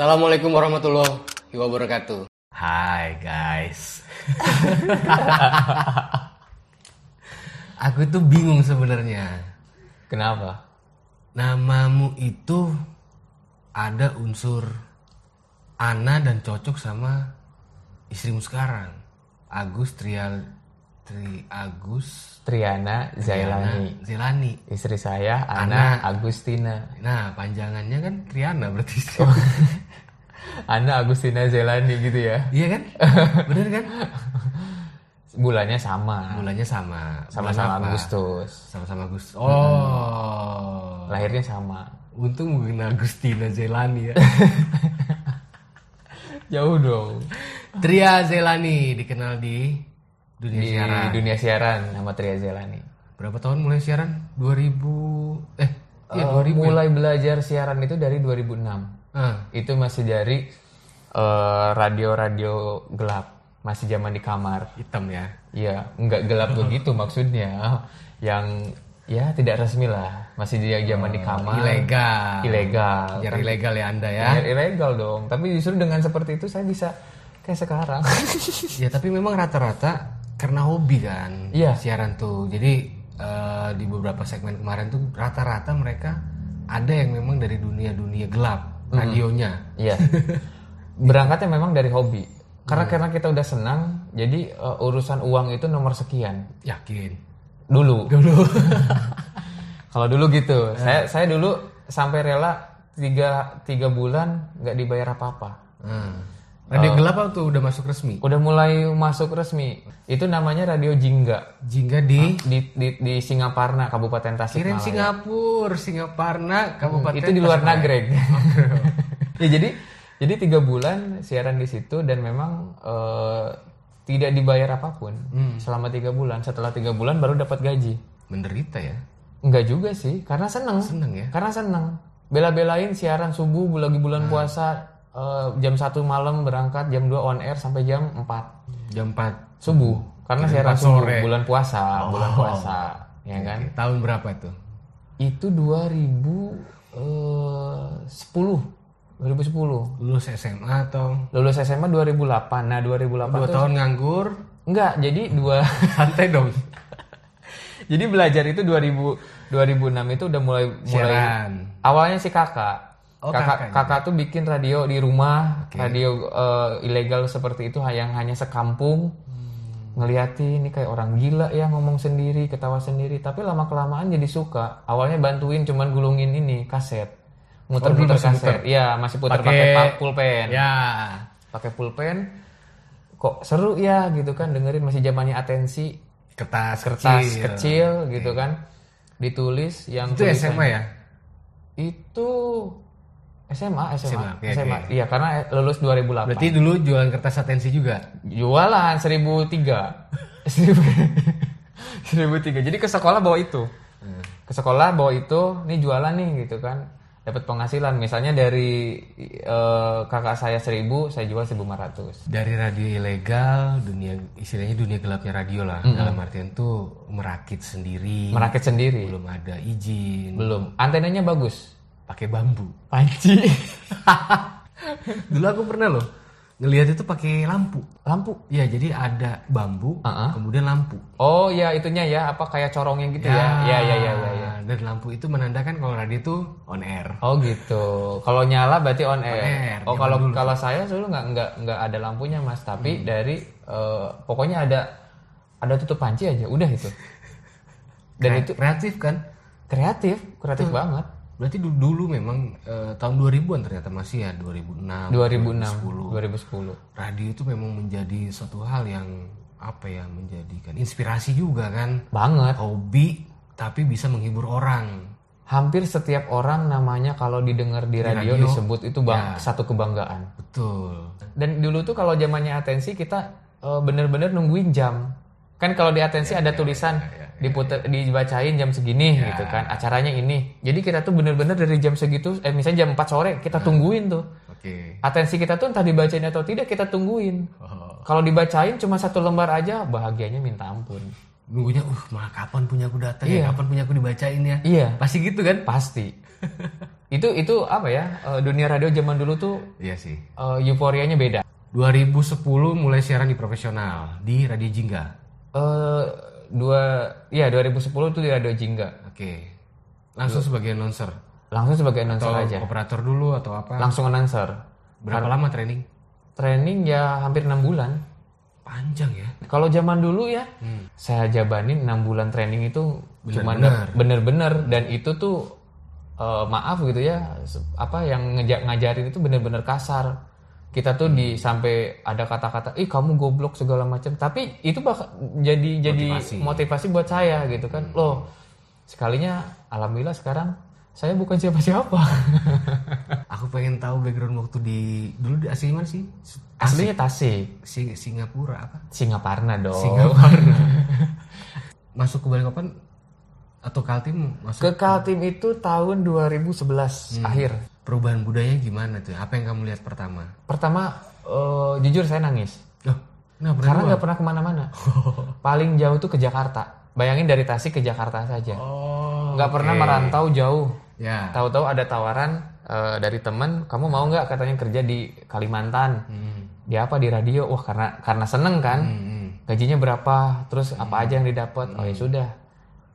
Assalamualaikum warahmatullahi wabarakatuh. Hai guys. Aku tuh bingung sebenarnya. Kenapa? Namamu itu ada unsur Ana dan cocok sama istrimu sekarang. Agus Trial Tri Agus Triana Zailani. Triana Zelani. Istri saya Ana, Agustina. Nah, panjangannya kan Triana berarti. Ana Agustina Zailani gitu ya. Iya kan? Bener kan? Bulannya sama. Bulannya sama. Sama-sama Bulan? Agustus. Sama-sama Agustus. Oh. Lahirnya sama. Untung bukan Agustina Zelani ya. Jauh dong. Tria Zelani dikenal di dunia Di siaran. dunia siaran nama Tria Zailani. Berapa tahun mulai siaran? 2000 eh iya Eh, 2000. ya? mulai belajar siaran itu dari 2006. Ah, Itu masih dari eh, radio-radio gelap. Masih zaman di kamar. hitam ya. Iya, nggak gelap begitu maksudnya. Yang ya tidak resmi lah. Masih di zaman di kamar. Ilegal. Ilegal. Biar ilegal ya Anda ya. Ya, ilegal dong. Tapi justru dengan seperti itu saya bisa kayak sekarang. ya tapi memang rata-rata karena hobi kan Iya. siaran tuh. Jadi eh, di beberapa segmen kemarin tuh rata-rata mereka ada yang memang dari dunia-dunia gelap radionya. Iya. Berangkatnya memang dari hobi. Karena karena kita udah senang, jadi eh, urusan uang itu nomor sekian. Yakin. Dulu. Dulu. Kalau dulu gitu. Saya saya dulu sampai rela tiga, tiga bulan nggak dibayar apa-apa. Hmm. Radio gelap apa tuh udah masuk resmi? Udah mulai masuk resmi. Itu namanya Radio Jingga. Jingga di Di, di, di Singaparna, Kabupaten Kirim Tasikmalaya. Singapura, Singaparna, Kabupaten itu di luar. Nagreg. ya jadi jadi tiga bulan siaran di situ dan memang eh, tidak dibayar apa pun selama tiga bulan. Setelah tiga bulan baru dapat gaji. Menderita ya. Enggak juga sih, karena seneng. Seneng ya. Karena seneng. Bela-belain siaran subuh lagi bulan puasa eh, jam satu malam berangkat jam 2 on air sampai jam 4 Jam 4 subuh. Karena Jam siaran 4 subuh sore. bulan puasa, bulan puasa, ya kan? Tahun berapa tuh? Itu eh, 2010. 2010. Lulus SMA atau Lulus SMA 2008. Nah, 2008 dua tahun nganggur? enggak, jadi dua Santai dong. jadi belajar itu 2000 2006 itu udah mulai mulai Siaran. awalnya si kakak. Oh, kakak kakak kakak tuh bikin radio di rumah, radio eh, ilegal seperti itu yang hanya sekampung. Ngeliatin ini kayak orang gila ya ngomong sendiri, ketawa sendiri, tapi lama kelamaan jadi suka. Awalnya bantuin cuman gulungin ini kaset. Muter-muter masih kaset. Iya, masih putar Pakai- pakai pa- pulpen. Ya. Pakai pulpen. Kok seru ya gitu kan dengerin masih zamannya atensi Kertas, kertas kecil. kecil, gitu kan ditulis yang Itu tulisan- SMA ya? itu SMA SMA SMA, SMA oke. iya karena lulus 2008 Berarti dulu jualan kertas atensi juga. jualan 1003 1003 jadi ke sekolah bawa itu. Hmm. ke sekolah bawa itu nih jualan nih gitu kan. Dapat penghasilan. Misalnya dari eh, kakak saya 1000 saya jual 1500 Dari radio ilegal, dunia istilahnya dunia gelapnya radio lah. Dalam artian tuh merakit sendiri. merakit sendiri. Belum ada izin. belum. Antenanya bagus Pakai bambu. panci Dulu aku pernah loh ngelihat itu pakai lampu. lampu Iya, jadi ada bambu, Uh-uh. kemudian lampu. oh ya itunya ya apa kayak corongnya gitu ya ya ya ya ya, ya. Dan lampu itu menandakan kalau radio itu on air. Oh gitu. Kalau nyala berarti on air. air, oh kalau dulu. kalau saya dulu nggak nggak nggak ada lampunya mas, tapi dari eh, pokoknya ada ada tutup panci aja, udah itu. Dan Kre- itu kreatif kan? kreatif, kreatif banget. Berarti dulu, dulu memang eh, tahun 2000-an ternyata masih ya 2006. 2006, 2010. 2010. Radio itu memang menjadi suatu hal yang apa ya menjadikan inspirasi juga kan. Banget. Hobi tapi bisa menghibur orang. Hampir setiap orang namanya kalau didengar di radio, radio, disebut itu bang satu kebanggaan. Betul. Dan dulu tuh kalau zamannya atensi kita eh, bener-bener nungguin jam. Kan kalau di atensi ada tulisan diputer dibacain jam segini gitu kan. Acaranya ini. Jadi kita tuh bener-bener dari jam segitu eh misalnya jam 4 sore kita tungguin tuh. Oke. Atensi kita tuh entah dibacain atau tidak kita tungguin. Oh. Kalau dibacain cuma satu lembar aja bahagianya minta ampun. nunggunya uh mah kapan punya aku datang ya Iya. kapan punya aku dibacain ya Iya. pasti gitu kan Pasti. itu itu apa ya? eh, dunia radio zaman dulu tuh iya sih eh, euforianya beda. 2010 mulai siaran di profesional di Radio Jingga Eh dua ya 2010 tuh di Radio Jingga. oke langsung sebagai announcer Langsung sebagai atau announcer aja. operator dulu atau apa Langsung announcer. berapa lama training Training ya hampir enam bulan. panjang ya Kalau zaman dulu ya, Hmm. saya jabanin 6 bulan training itu cuma Bener-bener. dan itu tuh eh, maaf gitu ya, apa yang ngeja- ngajarin itu bener-bener kasar. Kita tuh di sampai ada kata-kata, "Ih, kamu goblok segala macam." Tapi itu bak jadi jadi Motivasi. motivasi buat saya gitu kan. Loh, sekalinya alhamdulillah sekarang saya bukan siapa-siapa. aku pengen tahu background waktu di dulu di asli mana sih Aslinya Tasik, Sing- Singapura apa Singaparna dong. Singapura masuk ke Balikpapan atau Kaltim masuk Ke Kaltim itu tahun 2011 akhir. Perubahan budaya gimana tuh apa yang kamu lihat pertama Pertama, eh, jujur saya nangis. Loh, nah Karena nggak pernah ke mana-mana. Paling jauh tuh ke Jakarta. Bayangin dari Tasik ke Jakarta saja. oh Nggak pernah merantau jauh. ya Tahu-tahu ada tawaran eh, dari teman, kamu mau nggak katanya kerja di Kalimantan? hmm. Di apa di radio? Wah karena karena seneng kan. Hmm, hmm. Gajinya berapa? Terus apa aja yang didapat? Oh ya sudah.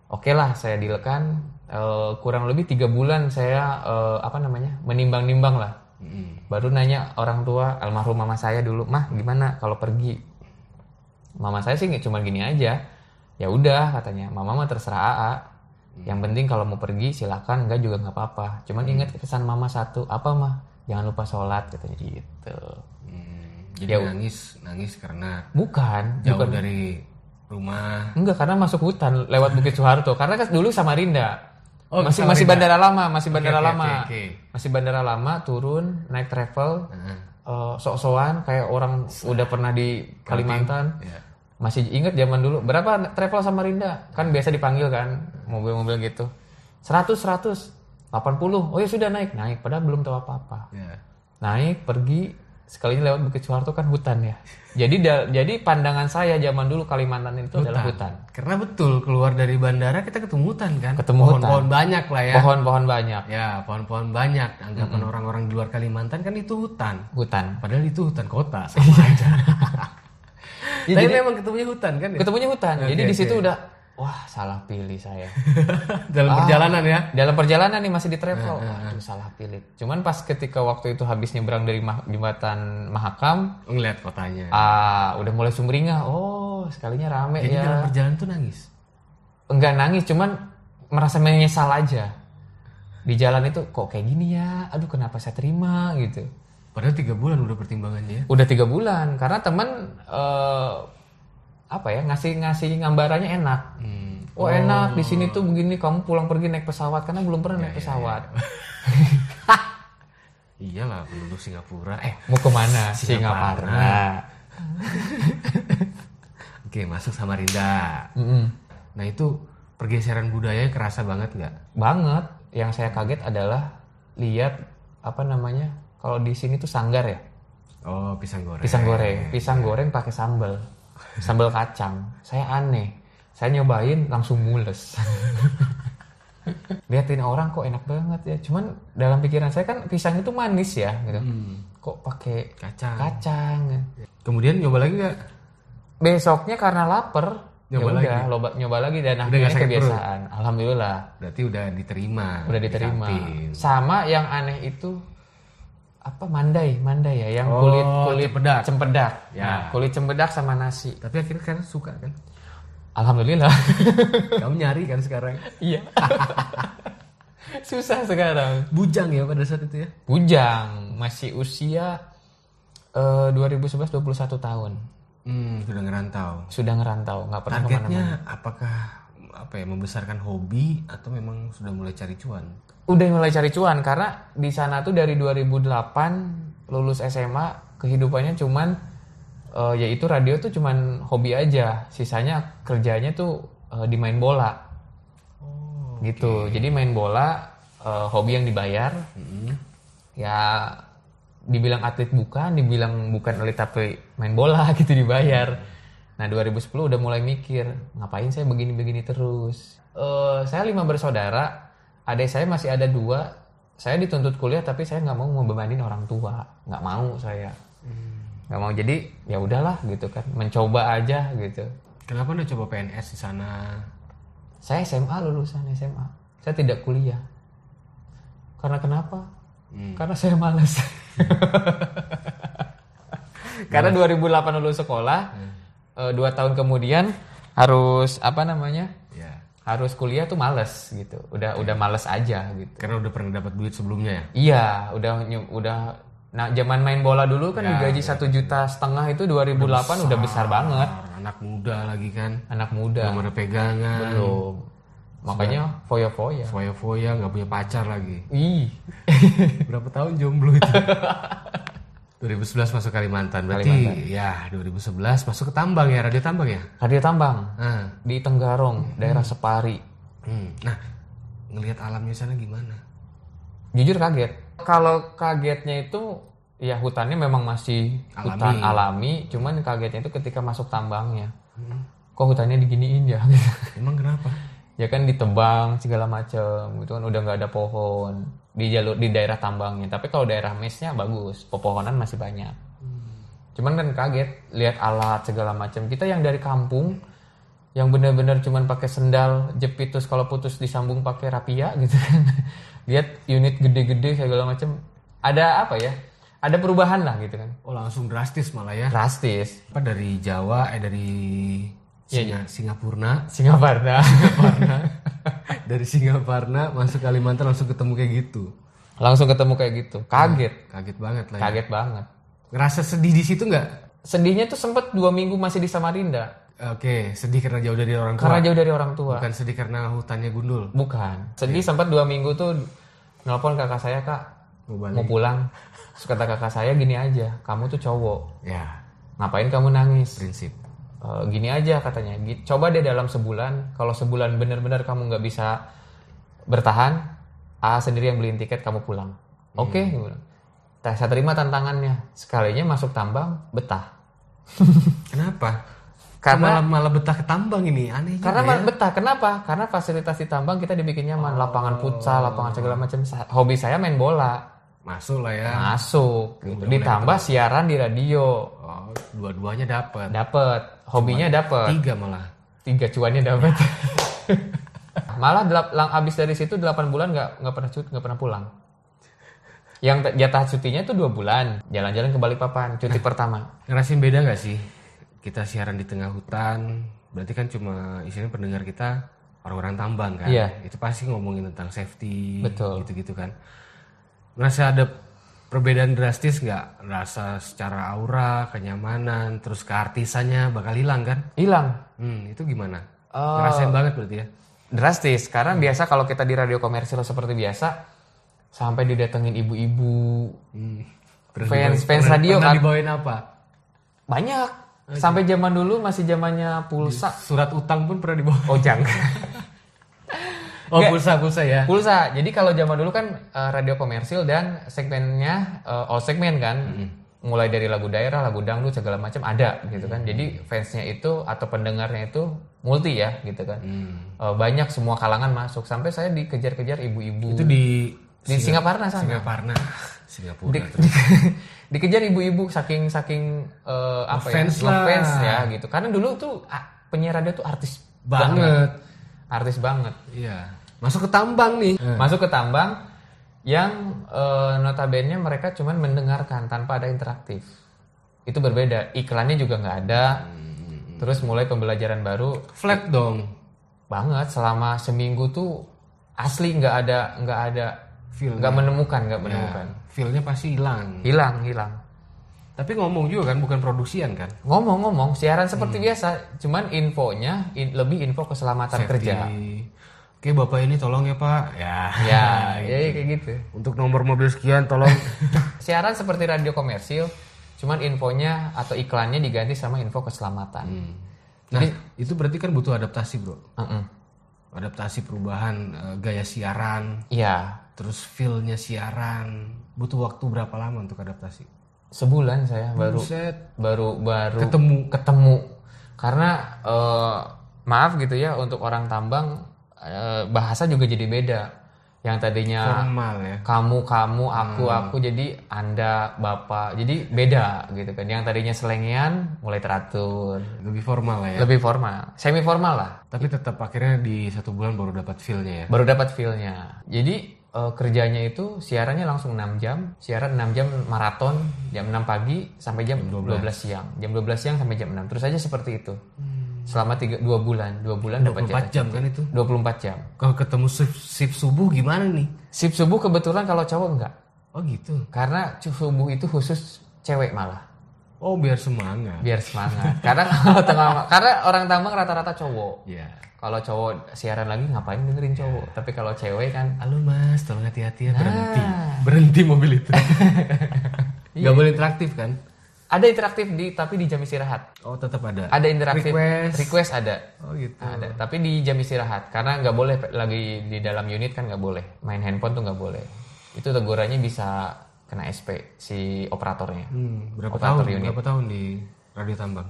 Oke lah, saya dilekan. Eh, kurang lebih tiga bulan saya eh, apa namanya menimbang-nimbang lah. Hmm. Baru nanya orang tua almarhum mama saya dulu, mah gimana kalau pergi? Mama saya sih cuma gini aja. Ya udah katanya, mama mah terserah AA. Yang penting kalau mau pergi silakan, enggak juga nggak apa-apa. Cuman ingat pesan mama satu, apa mah? Jangan lupa sholat katanya gitu. Hmm. jadi Ya, nangis nangis karena Bukan, jauh bukan. dari rumah Enggak, karena masuk hutan lewat Bukit Soeharto. Karena kan dulu Samarinda. Oh, masih Samarinda. masih bandara lama, masih bandara oke, lama. oke, oke. Masih bandara lama, turun, naik travel, Heeh. eh, sok-sokan kayak orang udah pernah di Kalimantan. ya. Masih inget zaman dulu berapa travel Samarinda? Kan biasa dipanggil kan mobil-mobil gitu. 100 100 80. Oh ya sudah naik, naik padahal belum tahu apa-apa. ya. Naik pergi sekalinya lewat Bukit Soeharto kan hutan ya. Jadi da- jadi pandangan saya zaman dulu Kalimantan itu adalah hutan. Karena betul keluar dari bandara kita ketemu hutan kan. Ketemu hutan. Pohon-pohon banyak lah ya. Pohon-pohon banyak, Ya, pohon-pohon banyak. Anggapan orang-orang di luar Kalimantan kan itu hutan. hutan. Padahal itu hutan kota sama aja. Ya, Tapi jadi- memang ketemunya hutan kan ya? Ketemunya hutan. Oke, jadi di situ udah wah salah pilih saya. Dalam perjalanan ya. Dalam perjalanan nih masih di travel. Waduh, salah pilih. Cuman pas ketika waktu itu habis nyebrang dari Mah- jembatan Mahakam, Ngeliat kotanya. ah udah mulai sumringah. Oh, sekalinya rame Jadi ya. dalam perjalanan tuh nangis. Enggak nangis, cuman merasa menyesal aja. Di jalan itu kok kayak gini ya. Aduh, kenapa saya terima gitu. Padahal tiga bulan udah pertimbangannya ya. Udah tiga bulan karena teman eh, apa ya ngasih ngasih gambarannya enak. Hmm. Oh enak di sini tuh begini kamu pulang pergi naik pesawat karena belum pernah naik pesawat. Iyalah penduduk Singapura. Eh, Mau ke mana? Singaparna. oke masuk Samarinda. Mm-mm. Nah itu pergeseran budaya kerasa banget nggak? Banget. Yang saya kaget adalah lihat apa namanya kalau di sini tuh sanggar ya Oh pisang goreng. pisang goreng pisang goreng pakai sambal sambal kacang saya aneh saya nyobain langsung mules liatin orang kok enak banget ya cuman dalam pikiran saya kan pisang itu manis ya gitu Hmm, kok pakai kacang. kacang Kemudian nyoba lagi nggak? besoknya karena lapar Nyoba ya udah loba- nyoba lagi dan Udah akhirnya sakit perut? kebiasaan alhamdulillah Berarti udah diterima. udah diterima di kantin. sama yang aneh itu apa mandai mandai ya yang Oh, kulit kulit cempedak. cempedak Ya. Nah, kulit cempedak sama nasi Tapi akhirnya kan suka kan? alhamdulillah Kamu nyari kan sekarang? iya susah sekarang Bujang ya pada saat itu ya? bujang masih usia eh, 2011 21 tahun Hmm, sudah ngerantau. sudah ngerantau nggak pernah ke mana-mana Targetnya apakah apa ya membesarkan hobi atau memang sudah mulai cari cuan? udah mulai cari cuan karena di sana tuh dari 2008 lulus SMA kehidupannya cuman eh, yaitu radio tuh cuman hobi aja. Sisanya kerjanya tuh eh, di main bola. Oh, gitu. jadi main bola eh, hobi yang dibayar. Ya dibilang atlet bukan dibilang bukan atlet tapi main bola gitu dibayar Nah 2010 udah mulai mikir ngapain saya begini-begini terus. Eh, saya lima bersaudara, adik saya masih ada dua. Saya dituntut kuliah tapi saya nggak mau membebanin orang tua, nggak mau saya, nggak mau. Jadi ya udahlah gitu kan, mencoba aja gitu. Kenapa anda coba PNS di sana? Saya SMA lulusan SMA, saya tidak kuliah. Karena kenapa? Karena saya malas. Karena 2008 lulus sekolah, eh, dua tahun kemudian harus apa namanya? Ya. Harus kuliah tuh males gitu. Udah udah males aja gitu. Karena udah pernah dapat duit sebelumnya ya. Iya, udah udah nah zaman main bola dulu kan digaji satu juta setengah itu 2008 udah besar banget. Anak muda lagi kan. Anak muda Belum ada pegangan. belum. Makanya foya-foya. Foya-foya nggak punya pacar lagi. Ih. Berapa tahun jomblo itu? 2011 masuk Kalimantan. Berarti ya 2011 masuk ke Tambang ya, Radio Tambang ya. Radio Tambang Nah, di Tenggarong, daerah Separi. hmm. nah ngelihat alamnya sana gimana? Jujur kaget. Kalau kagetnya itu ya hutannya memang masih hutan alami, cuman kagetnya itu ketika masuk tambangnya. Kok hutannya diginiin ya? Emang kenapa? ya kan ditebang segala macam gitu kan udah nggak ada pohon di jalur di daerah tambangnya. Tapi kalau daerah mesnya bagus pepohonan masih banyak. Cuman kan kaget lihat alat segala macam. Kita yang dari kampung yang benar-benar cuman pakai sendal jepit terus kalau putus disambung pakai rapia gitu kan. Lihat unit gede-gede segala macam. Ada apa ya? Ada perubahan lah gitu kan. Oh langsung drastis malah ya. drastis. Apa dari Jawa eh dari Singa, Singapura, Singapura dari Singapura masuk Kalimantan langsung ketemu kayak gitu. langsung ketemu kayak gitu kaget Kaget banget lah. Ya. kaget banget Ngerasa sedih di situ nggak? sedihnya tuh sempet dua minggu masih di Samarinda Oke, sedih karena jauh dari orang tua. karena jauh dari orang tua Bukan sedih karena hutannya gundul. bukan sedih sempat dua minggu tuh nelpon kakak saya kak Mau balik. mau pulang Terus kata kakak saya gini aja kamu tuh cowok Ya, ngapain kamu nangis prinsip. "Eh, gini aja katanya "Gi- coba deh dalam sebulan kalau sebulan bener-bener kamu nggak bisa bertahan A sendiri yang beliin tiket kamu pulang oke bilang. Tah, saya terima tantangannya sekalinya masuk tambang betah Kenapa? Karena- malah, malah betah ke tambang ini aneh Karena ya. betah, kenapa? Karena fasilitas di tambang kita dibikin nyaman, lapangan futsal, lapangan segala macam. Hobi saya main bola, masuk lah ya. masuk. Gitu. Ditambah siaran di radio, Oh, dua-duanya dapat. dapet. Hobinya dapet, Tiga malah. tiga cuannya dapet. Malah delap, lang, abis dari situ 8 bulan nggak nggak pernah cut, nggak pernah pulang. Yang jatah cutinya itu dua bulan, jalan-jalan ke Balikpapan, cuti pertama. Ngerasain beda nggak sih? Kita siaran di tengah hutan, berarti kan cuma isinya pendengar kita orang-orang tambang kan? Iya. Itu pasti ngomongin tentang safety, Betul. gitu-gitu kan. Ngerasa ada perbedaan drastis nggak? Rasa secara aura, kenyamanan, terus keartisannya bakal hilang kan? Hilang, Hmm, itu gimana? Ngerasain banget berarti ya? drastis karena biasa kalau kita di radio komersil seperti biasa sampai didatengin ibu-ibu Hmm. Fans- fans radio kan? dibawain apa? banyak sampai zaman dulu masih zamannya pulsa Surat utang pun pernah dibawa. ojang Oh, pulsa-pulsa ya. pulsa. Jadi kalau zaman dulu kan eh, radio komersil dan segmennya eh, all segmen kan. Mulai dari lagu daerah lagu dangdut segala macam ada gitu kan. Jadi fansnya itu atau pendengarnya itu multi ya gitu kan. Hmm. Eh, banyak semua kalangan masuk. Sampai saya dikejar-kejar ibu-ibu Itu di di Singapura sana. Singapura. Singapura. di, di- dikejar ibu-ibu saking saking eh, apa Ngefans ya ngefans ya gitu. Karena dulu tuh ah, penyiar radio tuh artis Banget. Artis banget. Iya. Masuk ke tambang nih. masuk ke tambang yang eh, notabene mereka cuman mendengarkan tanpa ada interaktif. Itu berbeda. Iklannya juga nggak ada. Terus mulai pembelajaran baru. Flat dong. banget. Selama seminggu tuh asli nggak ada nggak ada Feel. nggak menemukan nggak menemukan. Feelnya pasti hilang. hilang hilang Tapi ngomong juga kan bukan produksian kan? ngomong-ngomong siaran seperti biasa cuman infonya in- lebih info keselamatan kerja Di- Oke bapak ini tolong ya pak. Ya. ya ya kayak gitu Untuk nomor mobil sekian tolong. siaran seperti radio komersil cuman infonya atau iklannya diganti sama info keselamatan nah itu berarti kan butuh adaptasi bro. Mm-mm. Adaptasi perubahan eh, gaya siaran, iya terus feelnya siaran. Butuh waktu berapa lama untuk adaptasi? Sebulan saya baru Buset. baru baru Ketemu. ketemu Karena eh, maaf gitu ya untuk orang tambang eh, bahasa juga jadi beda. Yang tadinya Formal ya. kamu kamu aku aku jadi anda bapak jadi beda gitu kan yang tadinya selengean mulai teratur Lebih formal lah ya. lebih formal semi formal lah Tapi tetap akhirnya di satu bulan baru dapat feel-nya ya. baru dapat feelnya jadi eh, kerjanya itu siarannya langsung 6 jam. Siaran 6 jam maraton jam 6 pagi sampai jam 12, siang. Jam 12 siang sampai jam 6 terus aja seperti itu. Selama tiga dua bulan. Dua bulan dapat 24 jam kan itu. 24 jam. Kalau ketemu shift, shift subuh gimana nih? sip subuh kebetulan kalau cowok enggak. Oh gitu. karena subuh itu khusus cewek malah. Oh biar semangat. biar semangat. Karena kalau tengah karena orang tambang rata-rata cowok. Ya. Kalau cowok siaran lagi ngapain dengerin cowok tapi kalau cewek kan Halo mas, tolong hati-hati ya berhenti. Nah. Berhenti mobil itu. Iya. Gak boleh interaktif kan? ada interaktif di tapi di jam istirahat Oh tetap ada. ada interaktif Request. request ada Oh gitu. ada tapi di jam istirahat karena nggak boleh lagi di dalam unit kan nggak boleh main handphone tuh nggak boleh itu tegurannya bisa kena SP si operatornya Hmm, berapa Operator tahun? unit. Berapa tahun di Radio Tambang?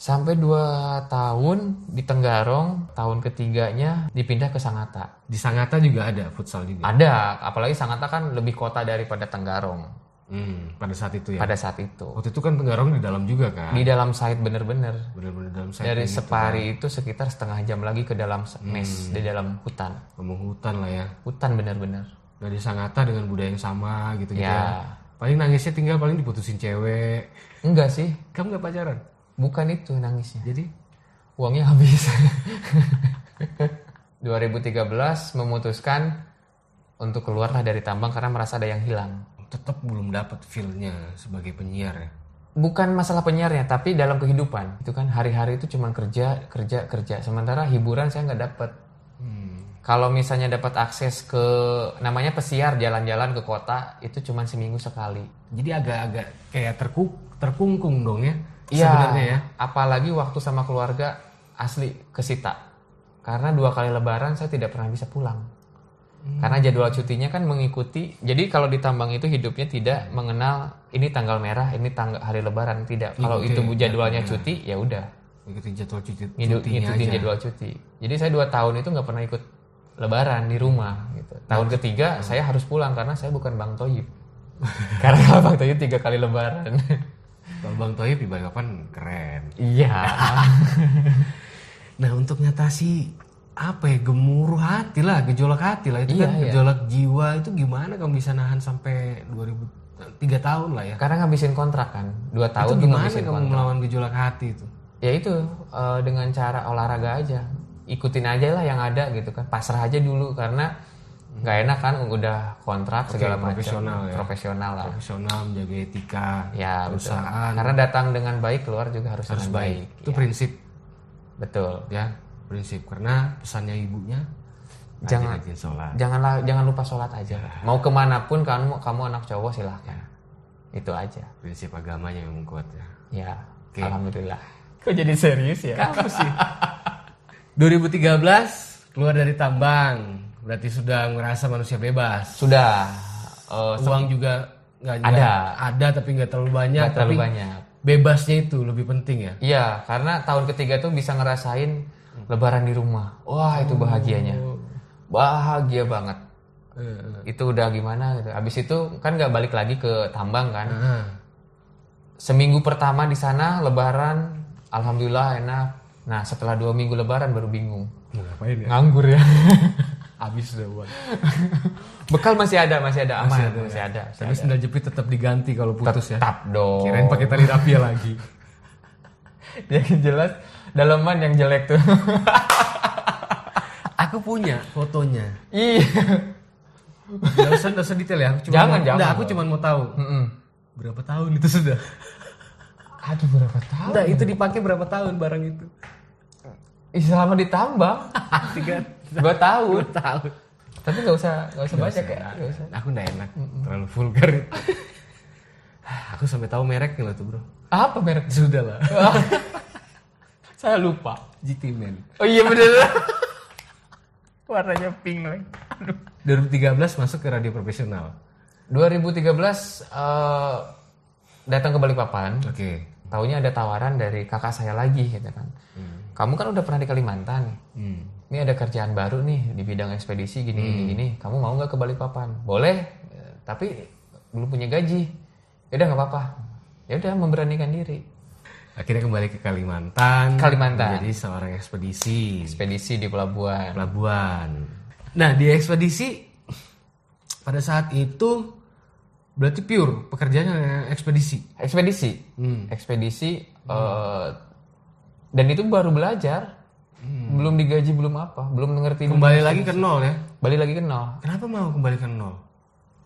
Sampai dua tahun di Tenggarong tahun ketiganya dipindah ke Sangatta Di Sangatta juga ada futsal juga. ada apalagi Sangatta kan lebih kota daripada Tenggarong Hmm, pada saat itu ya. pada saat itu Waktu itu kan Tenggarong di dalam juga kan. di dalam site bener-bener Bener-bener dalam dari Separi itu sekitar setengah jam lagi ke dalam mes di dalam hutan ngomong hutan lah ya. hutan bener-bener di Sangatta dengan budaya yang sama gitu gitu Ya. ya. Paling nangisnya tinggal paling diputusin cewek. enggak sih Kamu nggak pacaran? Bukan itu nangisnya. Jadi? Uangnya habis. 2013 memutuskan untuk keluarlah dari tambang karena merasa ada yang hilang. Tetap belum dapat feel-nya sebagai penyiar ya. bukan masalah penyiarnya tapi dalam kehidupan. Itu kan hari-hari itu cuma kerja kerja kerja. Sementara hiburan saya nggak dapat Hmm. kalau misalnya dapat akses ke namanya pesiar jalan-jalan ke kota itu cuma seminggu sekali. Jadi agak-agak kayak terkuk terkungkung dong ya. Iya, Sebenarnya ya. apalagi waktu sama keluarga asli ke Sita. Karena dua kali lebaran saya tidak pernah bisa pulang. Hmm. Karena jadwal cutinya kan mengikuti. Jadi kalau di tambang itu hidupnya tidak mengenal ini tanggal merah, ini tanggal hari lebaran tidak. Kalau Oke, itu jadwalnya cuti ya udah Ikutin jadwal cuti ngikutin aja. jadwal cuti. Jadi saya dua tahun itu nggak pernah ikut lebaran di rumah gitu. Tahun Hmm. ketiga saya harus pulang karena saya bukan Bang Toyib. karena kalau Bang Toyib tiga kali lebaran. Kalau Bang Toyib di Balikpapan keren. Iya. Nah untuk nyatasi apa ya gemuruh hati lah, gejolak hati lah itu Iya, kan iya. gejolak jiwa itu gimana kamu bisa nahan sampai 2000 tiga tahun lah ya. Karena ngabisin kontrak kan, dua Itu tahun tuh gimana kamu kontrak. melawan gejolak hati itu? Ya itu eh, dengan cara olahraga aja, ikutin aja lah yang ada gitu kan, pasrah aja dulu karena nggak enak kan udah kontrak segala macam, profesional ya. profesional lah. Profesional menjaga etika Ya betul. perusahaan Karena datang dengan baik keluar juga harus, harus dengan baik. baik. Itu prinsip Betul. ya prinsip karena pesannya ibunya Jangan- rajin sholat. Janganlah jangan lupa sholat aja. Mau ke mana pun kamu kamu anak cowok silahkan. Itu aja. Prinsip agamanya yang kuat ya. Ya. Oke. Alhamdulillah. Kok jadi serius ya? Kamu sih. 2013 keluar dari tambang, berarti sudah merasa manusia bebas. Sudah. eh, Uang juga nggak Ada. ada tapi nggak terlalu banyak. nggak terlalu tapi banyak. bebasnya itu lebih penting ya. Iya, karena tahun ketiga tuh bisa ngerasain lebaran di rumah. Wah, itu bahagianya. Bahagia banget. Eh, Itu udah gimana gitu. Habis itu kan nggak balik lagi ke tambang kan. ah. Seminggu pertama di sana lebaran, alhamdulillah enak. Nah, setelah dua minggu lebaran baru bingung. Ngapain ya? Nganggur ya. Habis udah uang. Bekal masih ada, masih ada aman, Masih ada, masih ya? ada. masih Tapi ada. sendal jepit tetap diganti kalau putus ya. Tetap dong. Kirain pakai tali rapia lagi. Yang jelas daleman yang jelek tuh. Aku punya fotonya. Iya. Gak usah, gak usah detail ya. Aku cuma Jangan, mau, jangan. Enggak, aku cuma mau tahu Mm-mm. berapa tahun itu sudah. Aduh berapa tahun? Enggak, itu dipakai berapa tahun barang itu? Ih, selama ditambang Tiga dua tahun. tahun. Tapi nggak usah nggak usah banyak ya. Nggak usah. Aku enggak enak, terlalu vulgar. aku sampai tahu mereknya loh tuh bro. Apa merek? Sudah lah. Saya lupa. GT Man. Oh iya bener. Warnanya pink lagi. 2013 masuk ke radio profesional. 2013 eh, datang ke Balikpapan. Oke. Taunya ada tawaran dari kakak saya lagi gitu kan. Kamu kan udah pernah di Kalimantan. Hmm. Ini ada kerjaan baru nih di bidang ekspedisi gini gini gini. Kamu mau nggak ke Balikpapan? Boleh, eh, tapi belum punya gaji. Ya udah nggak apa-apa. Ya udah memberanikan diri. Akhirnya kembali ke Kalimantan. Kalimantan. Menjadi seorang ekspedisi. Ekspedisi di pelabuhan. Pelabuhan. Nah di ekspedisi pada saat itu berarti pure pekerjaannya ekspedisi. Ekspedisi. Hmm. Ekspedisi eh, dan itu baru belajar. Belum digaji belum apa, belum ngerti Kembali lagi ke nol ya. balik lagi ke nol. Kenapa mau kembali ke nol?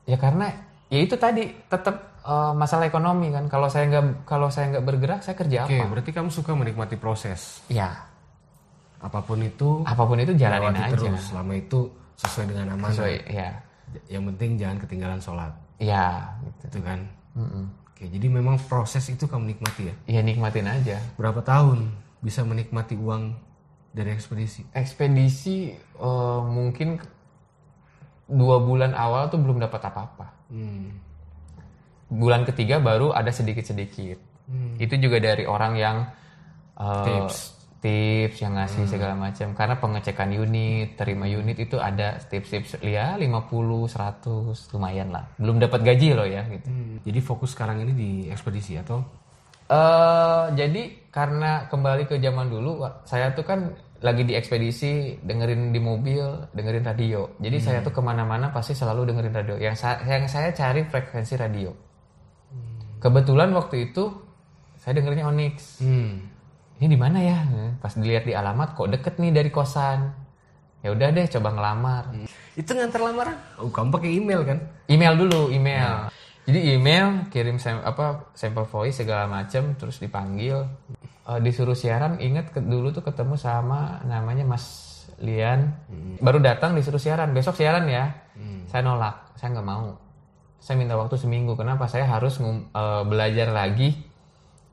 Ya karena ya itu tadi tetap eh, masalah ekonomi kan. Kalau saya nggak kalau saya nggak bergerak, saya kerja Oke, apa? berarti kamu suka menikmati proses. Ya, Apa pun itu, apa pun itu jalanin aja. terus. Selama itu sesuai dengan amanah. Sesuai, ya, Yang penting jangan ketinggalan sholat. ya, gitu. Itu kan. Mm-mm. Oke, jadi memang proses itu kamu nikmati ya. Ya nikmatin aja. Berapa tahun bisa menikmati uang dari ekspedisi? Ekspedisi eh, mungkin dua bulan awal tuh belum dapat apa-apa. Hmm. Bulan ketiga baru ada sedikit-sedikit. Hmm. Itu juga dari orang yang eh, Tips. tips yang ngasih segala macam. Karena pengecekan unit, terima unit itu ada tips-tips ya 50, 100 lumayan lah. Belum dapat gaji loh ya gitu. Hmm. Jadi fokus sekarang ini di ekspedisi atau? Eh jadi karena kembali ke zaman dulu, saya tuh kan lagi di ekspedisi, dengerin di mobil, dengerin radio. Jadi saya tuh ke mana-mana pasti selalu dengerin radio. Yang saya, yang saya cari frekuensi radio. Kebetulan waktu itu saya dengerinnya Onyx. Hmm. Ini di mana ya? Pas dilihat di alamat kok deket nih dari kosan. Ya udah deh, coba ngelamar. Itu ngantar lamaran? Oh, kamu pakai email kan? Email dulu, email. Jadi email, kirim sam- apa sampel voice segala macam, terus dipanggil, Eh, disuruh siaran. Ingat ke- dulu tuh ketemu sama namanya Mas Lian. Baru datang disuruh siaran. Besok siaran ya. Saya nolak, saya nggak mau. Saya minta waktu seminggu. Kenapa? Saya harus ngum- eh, belajar lagi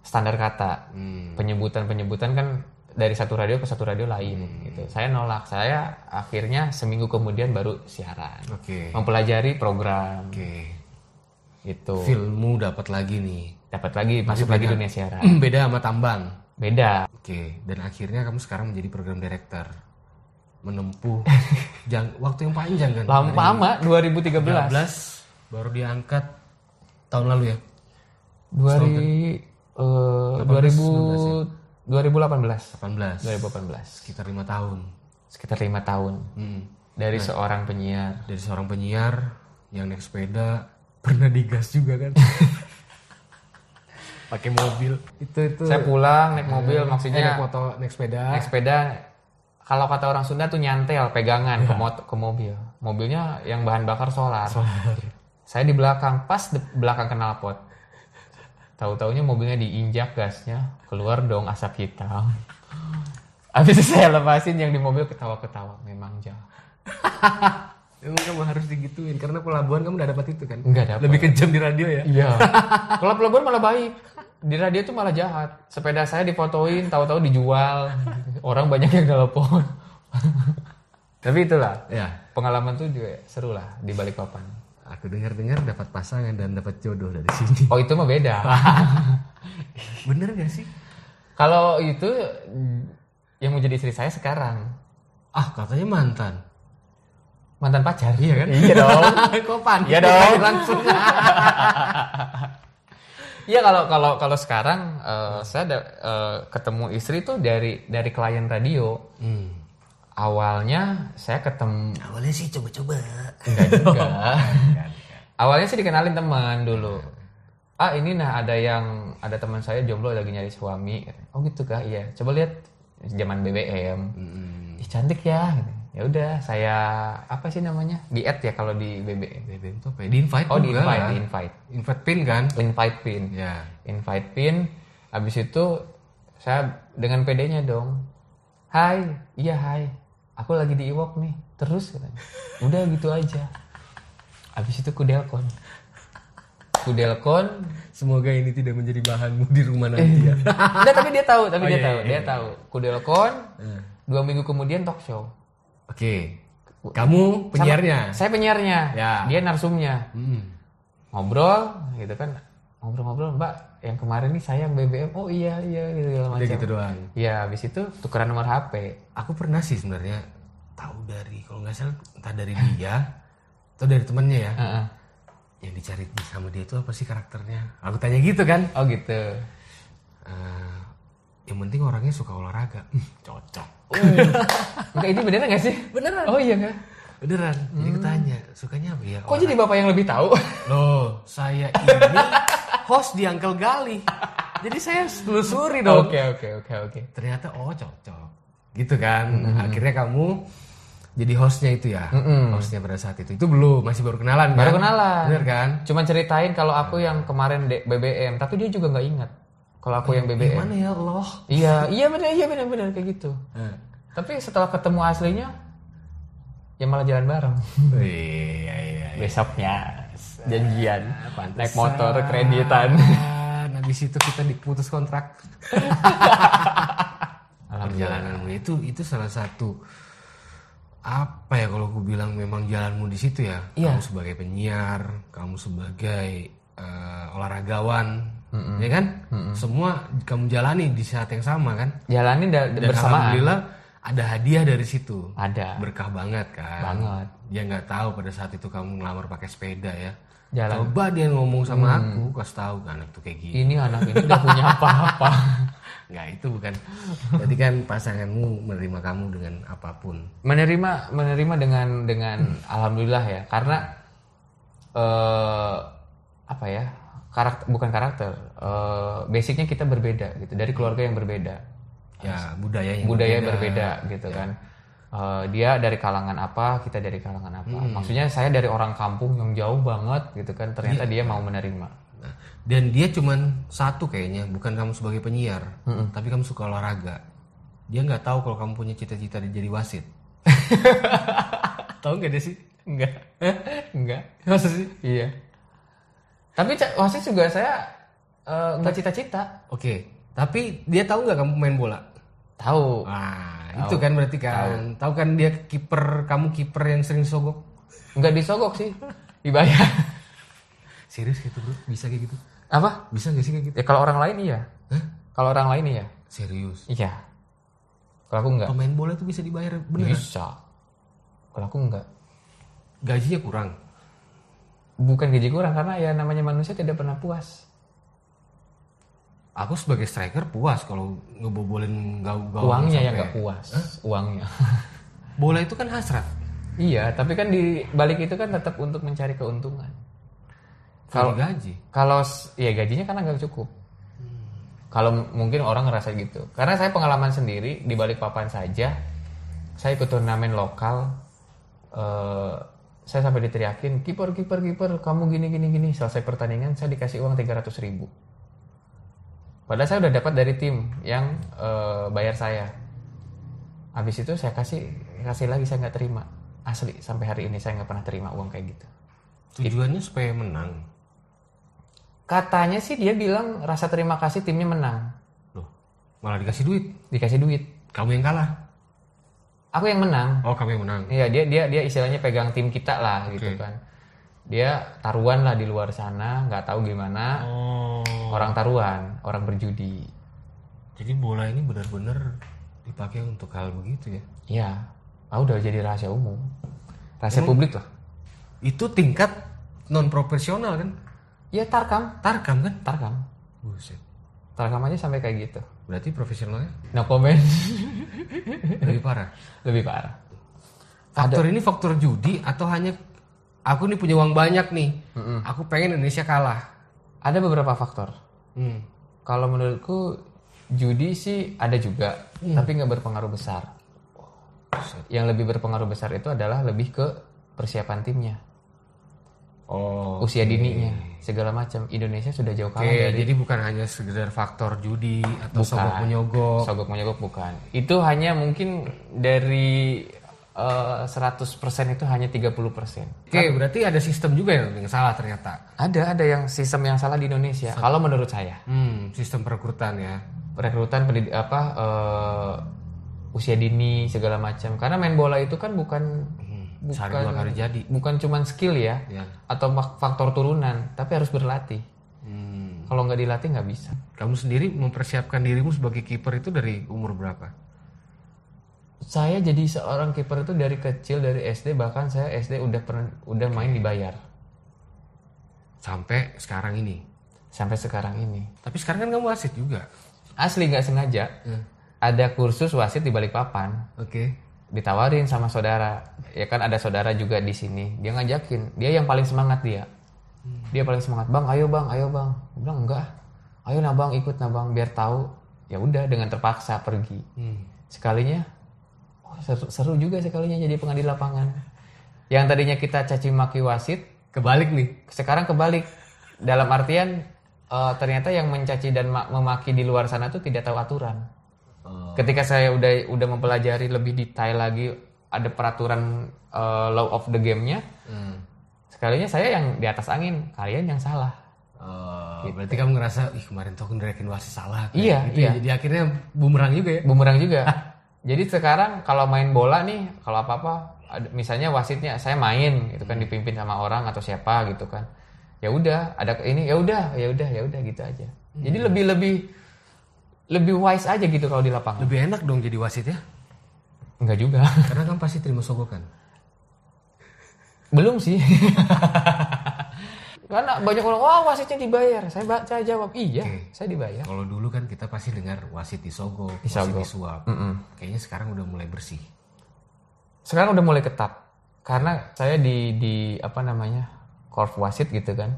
standar kata. Hmm. Penyebutan-penyebutan kan dari satu radio ke satu radio lain gitu. Saya nolak. Saya akhirnya seminggu kemudian baru siaran Oke. mempelajari program Oke. Itu Filmmu dapat lagi nih. dapat lagi masuk lagi dunia siaran Beda sama tambang. beda Oke, dan akhirnya kamu sekarang menjadi program director. Menempuh jang, waktu yang panjang kan? lama lama 2013 13 baru diangkat tahun lalu ya? Eh, 2000 2018 18. 2018 Sekitar lima tahun. sekitar lima tahun Hmm. dari seorang penyiar Dari seorang penyiar yang naik sepeda pernah digas juga kan? Pakai mobil. Itu itu. saya pulang naik mobil Eh, naik maksudnya motor, naik sepeda. naik sepeda kalau kata orang Sunda tuh nyantel pegangan ke mot ke mobil mobilnya yang bahan bakar solar, saya di belakang pas di belakang knalpot tahu taunya mobilnya diinjak gasnya keluar dong asap hitam habis itu saya lepasin yang di mobil ketawa ketawa memang jahat Emang kamu harus digituin karena pelabuhan kamu udah dapat itu kan? Nggak dapat. Lebih kejam di radio ya? iya kalau pelabuhan malah baik di radio tuh malah jahat sepeda saya difotoin tahu-tahu dijual orang banyak yang telepon tapi itulah Ya. pengalaman tuh juga seru lah di balik papan. Aku dengar-dengar dapat pasangan dan dapat jodoh dari sini. Oh itu mah beda. Bener gak sih? Kalau itu yang mau jadi istri saya sekarang Ah katanya mantan. Mantan pacar. Iya kan? Iya dong. Kok panik? Iya dong. Langsung. Iya kalau kalau kalau sekarang eh, saya ada, eh, ketemu istri tuh dari dari klien radio. hmm. Awalnya saya ketemu Awalnya sih coba-coba. enggak juga. Awalnya sih dikenalin teman dulu. Ah ini nah ada yang ada teman saya jomblo lagi nyari suami. Oh gitu kah? Iya. Coba lihat zaman BBM. Hmm. Ih cantik ya. Ya udah saya apa sih namanya? Di add ya kalau di BBM. BBM tuh apa ya? Di invite Oh di invite, di invite. Invite pin kan? Invite pin. Ya. Invite pin. Habis itu saya dengan PD-nya dong. Hai, iya hai. Aku lagi di Iwok nih. Terus. Udah gitu aja. Habis itu kudelkon. Kudelkon. Semoga ini tidak menjadi bahanmu di rumah nanti ya. Enggak, tapi dia tahu, tapi Oh, dia iya, tahu, iya, dia iya. tahu. Kudelkon. Hmm. Dua minggu kemudian talk show. Oke. Kamu penyiarnya? Saya penyiarnya. Ya. Dia narsumnya. Hmm. Ngobrol gitu kan. ngobrol-ngobrol mbak yang kemarin nih sayang BBM oh iya iya gitu segala macam gitu doang. ya habis itu tukeran nomor HP Aku pernah sih sebenarnya tahu dari kalau nggak salah entah dari dia atau dari temennya ya. Heeh. Yang dicari sama dia itu apa sih karakternya? Aku tanya gitu kan. oh gitu Eh, yang penting orangnya suka olahraga. Hmm, Cocok. enggak ini beneran gak sih Beneran. oh iya kan Beneran. Jadi aku tanya, sukanya apa ya? kok jadi bapak yang lebih tahu Loh, saya ini host di Uncle Gali. Jadi saya telusuri dong. oke oke oke oke Ternyata oh cocok. Gitu kan. Akhirnya kamu jadi hostnya itu ya. Hostnya pada saat itu. Itu belum, masih baru kenalan baru kan? kenalan Bener kan? Cuman ceritain kalau aku yang kemarin BBM, tapi dia juga nggak ingat kalau aku yang BBM. Gimana ya Allah? Iya, iya benar, iya benar benar kayak gitu. Eh. Tapi setelah ketemu aslinya, ya malah jalan bareng. Iya, iya, iya. Besoknya janjian pantesan. naik motor kreditan. Dan habis itu kita diputus kontrak. Perjalananmu itu itu salah satu apa ya kalau aku bilang memang jalanmu di situ ya. Iya. Kamu sebagai penyiar, kamu sebagai eh, olahragawan, ya kan? Semua kamu jalani di saat yang sama kan? Jalanin da- Dan bersamaan. alhamdulillah ada hadiah dari situ. Ada. Berkah banget kan. Banget. Dia nggak tahu pada saat itu kamu ngelamar pakai sepeda ya. Jalan. Coba dia ngomong sama aku, kasih tahu kan anak tuh kayak gini. Ini anak ini udah punya apa-apa. Nggak itu bukan. Berarti kan pasanganmu menerima kamu dengan apa pun. menerima menerima dengan dengan alhamdulillah ya karena eh apa ya karakter bukan karakter eh basicnya kita berbeda gitu dari keluarga yang berbeda. Ya budaya yang berbeda. gitu kan. Eh, dia dari kalangan apa kita dari kalangan apa. Maksudnya saya dari orang kampung yang jauh banget gitu kan ternyata dia mau menerima. Nah, dan dia cuman satu kayaknya, bukan kamu sebagai penyiar, tapi kamu suka olahraga. Dia nggak tahu kalau kamu punya cita-cita jadi wasit. tahu nggak dia sih? enggak enggak Masa sih? iya tapi wasit juga saya eh, nggak cita-cita Oke, tapi dia tahu nggak kamu main bola? tahu Nah, itu kan berarti kan. Tahu kan dia kiper, kamu kiper yang sering sogok. nggak disogok sih dibayar Serius gitu bro? Bisa kayak gitu? apa Bisa nggak sih kayak gitu? ya kalau orang lain iya Hah? kalau orang lain iya Serius? iya kalau aku enggak Pemain bola itu bisa dibayar bener? bisa kalau aku enggak Gajinya kurang. Bukan gaji kurang karena ya namanya manusia tidak pernah puas. Aku sebagai striker puas kalau ngebobolin gawang uangnya yang nggak puas uangnya. Bola itu kan hasrat. iya tapi kan di balik itu kan tetap untuk mencari keuntungan. Kalau gaji. kalau ya gajinya karena nggak cukup. Kalau mungkin orang ngerasa gitu. Karena saya pengalaman sendiri di balik papan saja saya ikut turnamen lokal eh, saya sampai diteriakin kiper kiper kiper kamu gini gini gini selesai pertandingan saya dikasih uang 300 ribu padahal saya udah dapat dari tim yang eh, bayar saya habis itu saya kasih kasih lagi saya nggak terima asli sampai hari ini saya nggak pernah terima uang kayak gitu Tujuannya supaya menang. Katanya sih dia bilang rasa terima kasih timnya menang. Loh, malah dikasih duit. Dikasih duit. Kamu yang kalah. Aku yang menang. Oh, kamu yang menang. Iya, dia dia dia istilahnya pegang tim kita lah gitu kan. Dia taruhan lah di luar sana, nggak tahu gimana. Oh. Orang taruhan, orang berjudi. Jadi bola ini benar-benar dipakai untuk hal begitu ya. Iya. Ah, udah jadi rahasia umum. Rahasia publik lah. Itu tingkat non profesional kan? Iya, tarkam. Tarkam kan? Tarkam. Buset. Tarkam aja sampai kayak gitu. Berarti profesionalnya No comment. lebih parah. Lebih parah. Faktor ini faktor judi atau hanya aku nih punya uang banyak nih. Aku pengen Indonesia kalah. Ada beberapa faktor. Hmm. Kalau menurutku judi sih ada juga, tapi nggak berpengaruh besar. Yang lebih berpengaruh besar itu adalah lebih ke persiapan timnya, Oh. usia dininya, segala macam. Indonesia sudah jauh kalah dari jadi bukan hanya sekedar faktor judi atau Bukan. sogok menyogok. sogok menyogok bukan. Itu hanya mungkin dari eh, 100% itu hanya 30%. Oke, berarti ada sistem juga yang, yang salah ternyata. Ada ada yang sistem yang salah di Indonesia. Kalau menurut saya, Hmm, sistem perekrutan ya. rekrutan pendidik apa eh, usia dini segala macam. Karena main bola itu kan bukan Hmm, sehari dua kali jadi. bukan cuman skill ya Ya. atau fak- faktor turunan, tapi harus berlatih. Hmm. Kalau nggak dilatih nggak bisa. Kamu sendiri mempersiapkan dirimu sebagai kiper itu dari umur berapa? Saya jadi seorang kiper itu dari kecil dari SD bahkan saya SD udah pernah udah main dibayar Sampai sekarang ini. sampai sekarang ini. Tapi sekarang kan kamu wasit juga. Asli nggak sengaja. Ada kursus wasit di Balikpapan. Oke. Ditawarin sama saudara. Ya kan ada saudara juga di sini. Dia ngajakin. Dia yang paling semangat dia. Dia paling semangat. Bang, ayo bang, ayo bang. Gue bilang enggak. Ayo nah bang, ikut nah bang, biar tahu. Ya udah dengan terpaksa pergi. Hmm. Sekalinya, oh, seru, seru juga sekalinya jadi pengadil lapangan. Yang tadinya kita caci maki wasit, Kebalik nih. sekarang kebalik. Dalam artian eh, ternyata yang mencaci dan ma- memaki di luar sana tuh tidak tahu aturan. Oh. Ketika saya udah udah mempelajari lebih detail lagi ada peraturan eh, law of the game-nya, Hmm. sekalinya saya yang di atas angin, kalian yang salah. Oh, berarti kamu ngerasa, ih kemarin tuh aku ngerekin wasit salah. Kayak Iya, gitu iya. ya. Jadi akhirnya bumerang juga ya. Bumerang juga. Jadi sekarang kalau main bola nih, kalau apa-apa, misalnya wasitnya saya main, itu kan dipimpin sama orang atau siapa gitu kan. Ya udah, ada ini ya udah, ya udah, ya udah gitu aja. Jadi lebih lebih wise aja gitu kalau di lapangan. Lebih enak dong jadi wasit ya. Enggak juga. Karena kamu pasti terima sogokan. Belum sih. Karena banyak orang, wah wasitnya dibayar. Saya ba- saya jawab, iya, Oke. saya dibayar. Kalau dulu kan kita pasti dengar wasit disogok, wasit disuap. Mm-mm. Kayaknya sekarang udah mulai bersih. Sekarang udah mulai ketat. Karena saya di di apa namanya? Korf wasit gitu kan.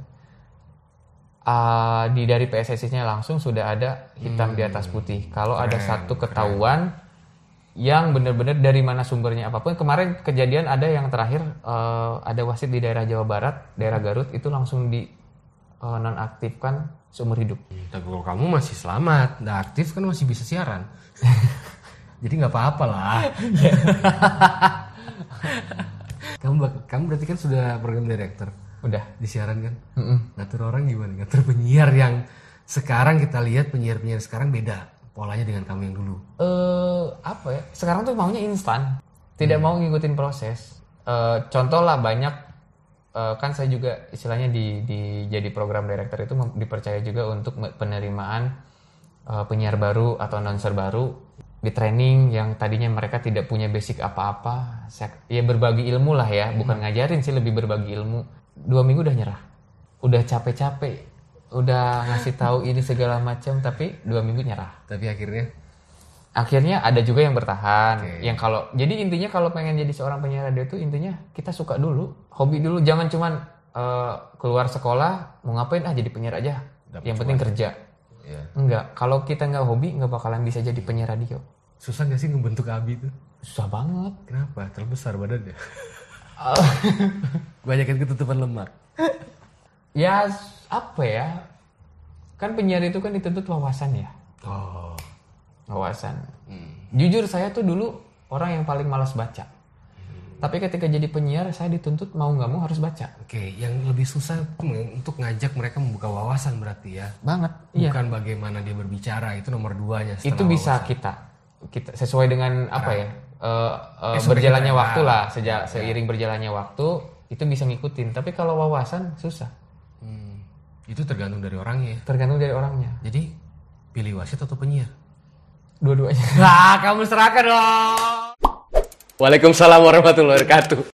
Ah, di dari PSSI-nya langsung sudah ada hitam di atas putih. Kalau ada satu ketahuan yang benar-benar dari mana sumbernya apa pun. Kemarin kejadian ada yang terakhir eh, ada wasit di daerah Jawa Barat, daerah Garut itu langsung di eh, nonaktifkan seumur hidup. Tapi kalau kamu masih selamat, nggak aktif kan masih bisa siaran. Jadi nggak apa-apa lah. kamu kamu berarti kan sudah program director Udah. di siaran kan? Mm-mm. Ngatur orang gimana? Ngatur penyiar yang sekarang kita lihat penyiar-penyiar sekarang beda polanya dengan kamu yang dulu. eh apa ya? Sekarang tuh maunya instan, tidak mau ngikutin proses. Eh, contoh lah banyak eh, kan saya juga istilahnya di, di jadi program director itu dipercaya juga untuk penerimaan eh, penyiar baru atau announcer baru di training yang tadinya mereka tidak punya basic apa-apa. Saya- Ya berbagi ilmu lah ya, bukan ngajarin sih lebih berbagi ilmu. Dua minggu udah nyerah, udah capek-capek, udah ngasih tahu ini segala macam tapi dua minggu nyerah. Tapi akhirnya? Akhirnya ada juga yang bertahan yang kalau jadi intinya kalau pengen jadi seorang penyiar radio itu intinya kita suka dulu hobi dulu. Jangan cuman eh, keluar sekolah mau ngapain ah jadi penyiar aja. Yang penting kerja. Ya enggak kalau kita nggak hobi nggak bakalan bisa jadi penyiar radio. Susah gak sih ngebentuk Abi tuh? susah banget. Kenapa? Terlalu besar badannya. Banyakan ketutupan lemak. ya apa ya? Kan penyiar itu kan dituntut wawasan ya? Oh. wawasan. Jujur saya tuh dulu orang yang paling malas baca. Tapi ketika jadi penyiar saya dituntut mau nggak mau harus baca. Oke, yang lebih susah untuk ngajak mereka membuka wawasan berarti ya. banget. Iya. Bukan bagaimana dia berbicara, itu nomor duanya. itu bisa kita kita sesuai dengan apa ya eh, eh, SOP berjalannya kita, waktu ya. lah sejak seiring berjalannya waktu itu bisa ngikutin tapi kalau wawasan susah Hmm, itu tergantung dari orangnya. ya. tergantung dari orangnya Jadi pilih wasit atau penyiar? dua-duanya Nah, kamu serahkan dong. Waalaikumsalam warahmatullahi wabarakatuh.